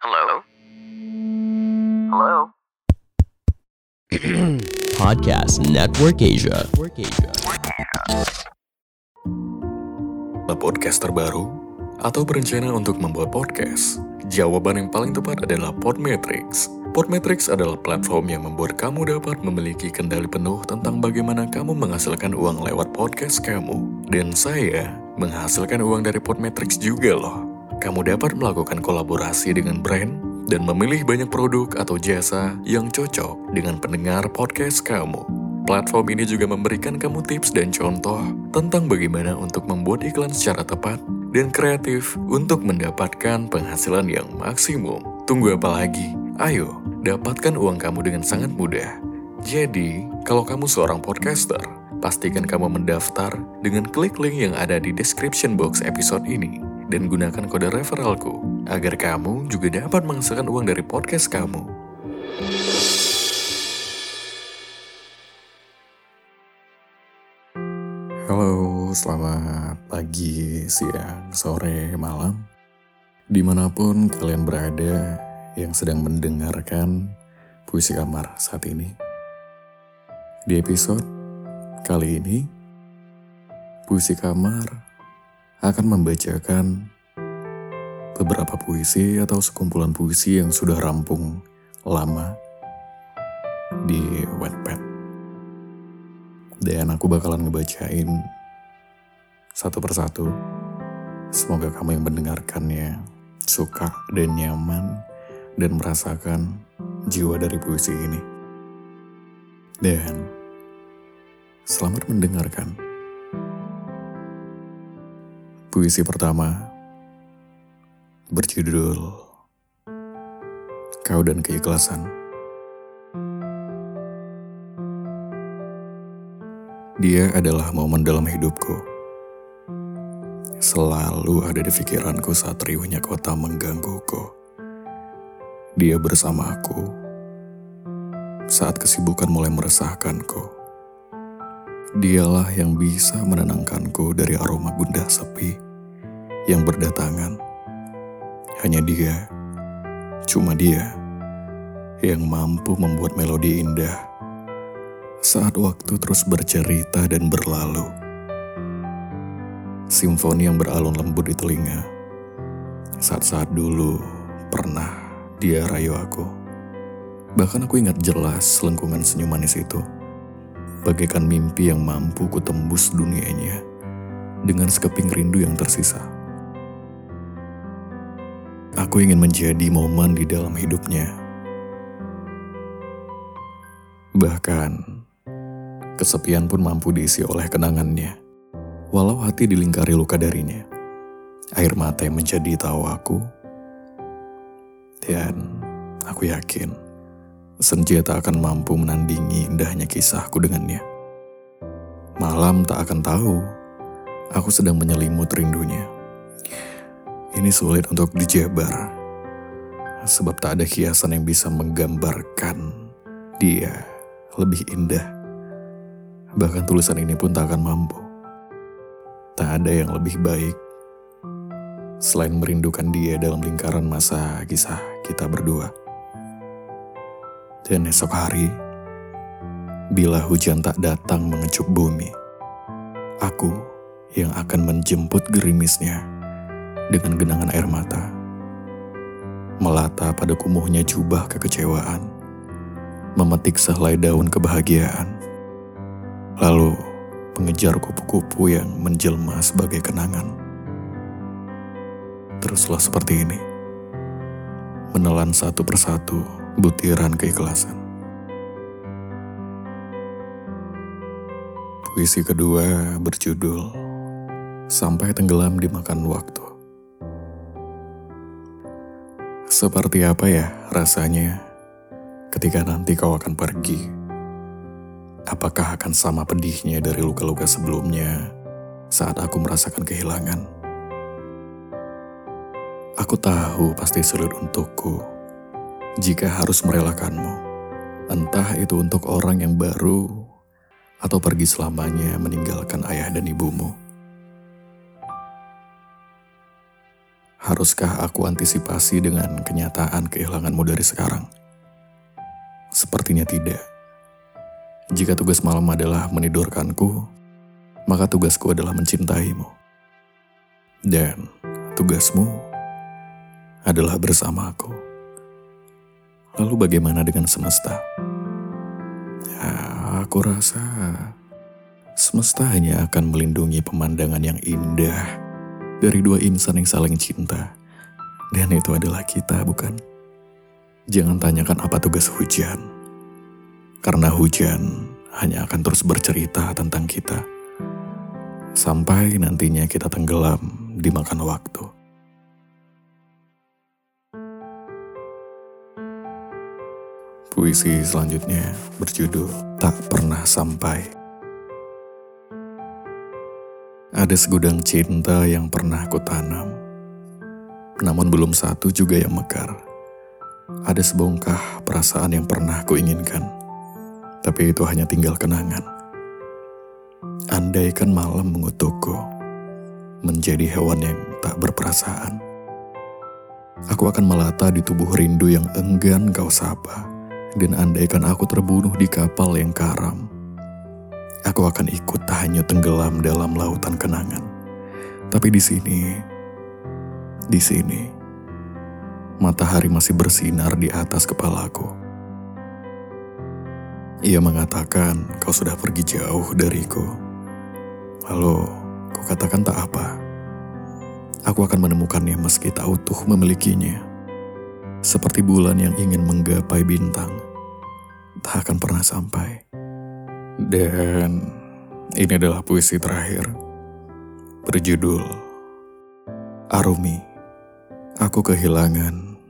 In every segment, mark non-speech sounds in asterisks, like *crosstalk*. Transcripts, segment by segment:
Hello? Hello? *clears throat* Podcast Network Asia. podcast terbaru atau berencana untuk membuat podcast? Jawaban yang paling tepat adalah Podmetrics. Podmetrics adalah platform yang membuat kamu dapat memiliki kendali penuh tentang bagaimana kamu menghasilkan uang lewat podcast kamu. Dan saya menghasilkan uang dari Podmetrics juga loh. Kamu dapat melakukan kolaborasi dengan brand dan memilih banyak produk atau jasa yang cocok dengan pendengar podcast kamu. Platform ini juga memberikan kamu tips dan contoh tentang bagaimana untuk membuat iklan secara tepat dan kreatif untuk mendapatkan penghasilan yang maksimum. Tunggu apa lagi? Ayo, dapatkan uang kamu dengan sangat mudah. Jadi, kalau kamu seorang podcaster, pastikan kamu mendaftar dengan klik link yang ada di description box episode ini dan gunakan kode referralku agar kamu juga dapat menghasilkan uang dari podcast kamu. Halo, selamat pagi, siang, sore, malam. Di mana pun kalian berada yang sedang mendengarkan puisi kamar saat ini. Di episode kali ini, puisi kamar akan membacakan beberapa puisi atau sekumpulan puisi yang sudah rampung lama di Wattpad. Dan aku bakalan ngebacain satu persatu. Semoga kamu yang mendengarkannya suka dan nyaman dan merasakan jiwa dari puisi ini. Dan selamat mendengarkan. Puisi pertama berjudul Kau dan Keikhlasan. Dia adalah momen dalam hidupku. Selalu ada di pikiranku saat riuhnya kota menggangguku. Dia bersama aku saat kesibukan mulai meresahkanku. Dialah yang bisa menenangkanku dari aroma gundah sepi yang berdatangan. Hanya dia, cuma dia, yang mampu membuat melodi indah saat waktu terus bercerita dan berlalu. Simfoni yang beralun lembut di telinga. Saat-saat dulu pernah dia rayu aku. Bahkan aku ingat jelas lengkungan senyum manis itu. Bagaikan mimpi yang mampu ku tembus dunianya dengan sekeping rindu yang tersisa. Aku ingin menjadi momen di dalam hidupnya. Bahkan Kesepian pun mampu diisi oleh kenangannya. Walau hati dilingkari luka darinya. Air mata yang menjadi tawaku. Dan aku yakin senja tak akan mampu menandingi indahnya kisahku dengannya. Malam tak akan tahu aku sedang menyelimut rindunya. Ini sulit untuk dijabar, sebab tak ada hiasan yang bisa menggambarkan dia lebih indah Bahkan tulisan ini pun tak akan mampu. Tak ada yang lebih baik selain merindukan dia dalam lingkaran masa kisah kita berdua. Dan esok hari, bila hujan tak datang mengecup bumi, aku yang akan menjemput gerimisnya dengan genangan air mata. Melata pada kumuhnya jubah kekecewaan, memetik sehelai daun kebahagiaan lalu mengejar kupu-kupu yang menjelma sebagai kenangan. Teruslah seperti ini, menelan satu persatu butiran keikhlasan. Puisi kedua berjudul Sampai Tenggelam Dimakan Waktu. Seperti apa ya rasanya ketika nanti kau akan pergi? Apakah akan sama pedihnya dari luka-luka sebelumnya saat aku merasakan kehilangan? Aku tahu pasti sulit untukku jika harus merelakanmu, entah itu untuk orang yang baru atau pergi selamanya meninggalkan ayah dan ibumu. Haruskah aku antisipasi dengan kenyataan kehilanganmu dari sekarang? Sepertinya tidak. Jika tugas malam adalah menidurkanku, maka tugasku adalah mencintaimu. Dan tugasmu adalah bersamaku. Lalu bagaimana dengan semesta? Ya, aku rasa semesta hanya akan melindungi pemandangan yang indah dari dua insan yang saling cinta. Dan itu adalah kita, bukan? Jangan tanyakan apa tugas hujan. Karena hujan hanya akan terus bercerita tentang kita. Sampai nantinya kita tenggelam dimakan waktu. Puisi selanjutnya berjudul Tak Pernah Sampai. Ada segudang cinta yang pernah ku tanam, namun belum satu juga yang mekar. Ada sebongkah perasaan yang pernah ku inginkan, tapi itu hanya tinggal kenangan. Andaikan malam mengutukku, menjadi hewan yang tak berperasaan. Aku akan melata di tubuh rindu yang enggan kau sapa, dan andaikan aku terbunuh di kapal yang karam, aku akan ikut tak hanya tenggelam dalam lautan kenangan. Tapi di sini, di sini, matahari masih bersinar di atas kepalaku. Ia mengatakan kau sudah pergi jauh dariku. Lalu, kau katakan tak apa. Aku akan menemukannya meski tak utuh memilikinya. Seperti bulan yang ingin menggapai bintang, tak akan pernah sampai. Dan ini adalah puisi terakhir berjudul Arumi. Aku kehilangan.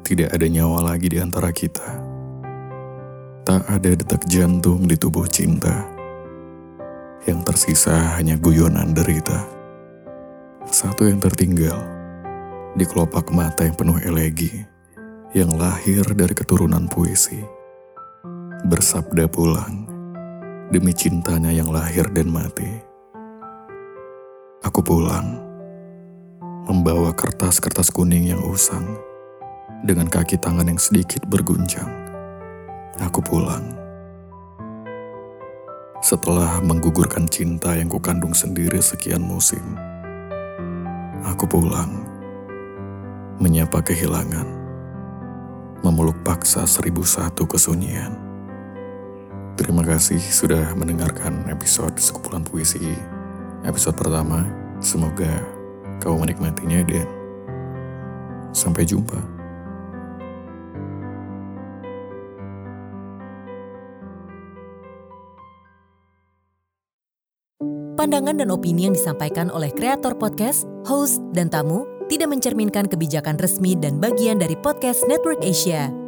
Tidak ada nyawa lagi di antara kita. Tak ada detak jantung di tubuh cinta. Yang tersisa hanya guyonan derita. Satu yang tertinggal di kelopak mata yang penuh elegi yang lahir dari keturunan puisi bersabda pulang demi cintanya yang lahir dan mati. Aku pulang, membawa kertas-kertas kuning yang usang dengan kaki tangan yang sedikit berguncang. Aku pulang. Setelah menggugurkan cinta yang kukandung sendiri sekian musim, aku pulang, menyapa kehilangan, memeluk paksa seribu satu kesunyian. Terima kasih sudah mendengarkan episode sekumpulan puisi episode pertama. Semoga kau menikmatinya dan sampai jumpa. Pandangan dan opini yang disampaikan oleh kreator podcast, host, dan tamu tidak mencerminkan kebijakan resmi dan bagian dari podcast Network Asia.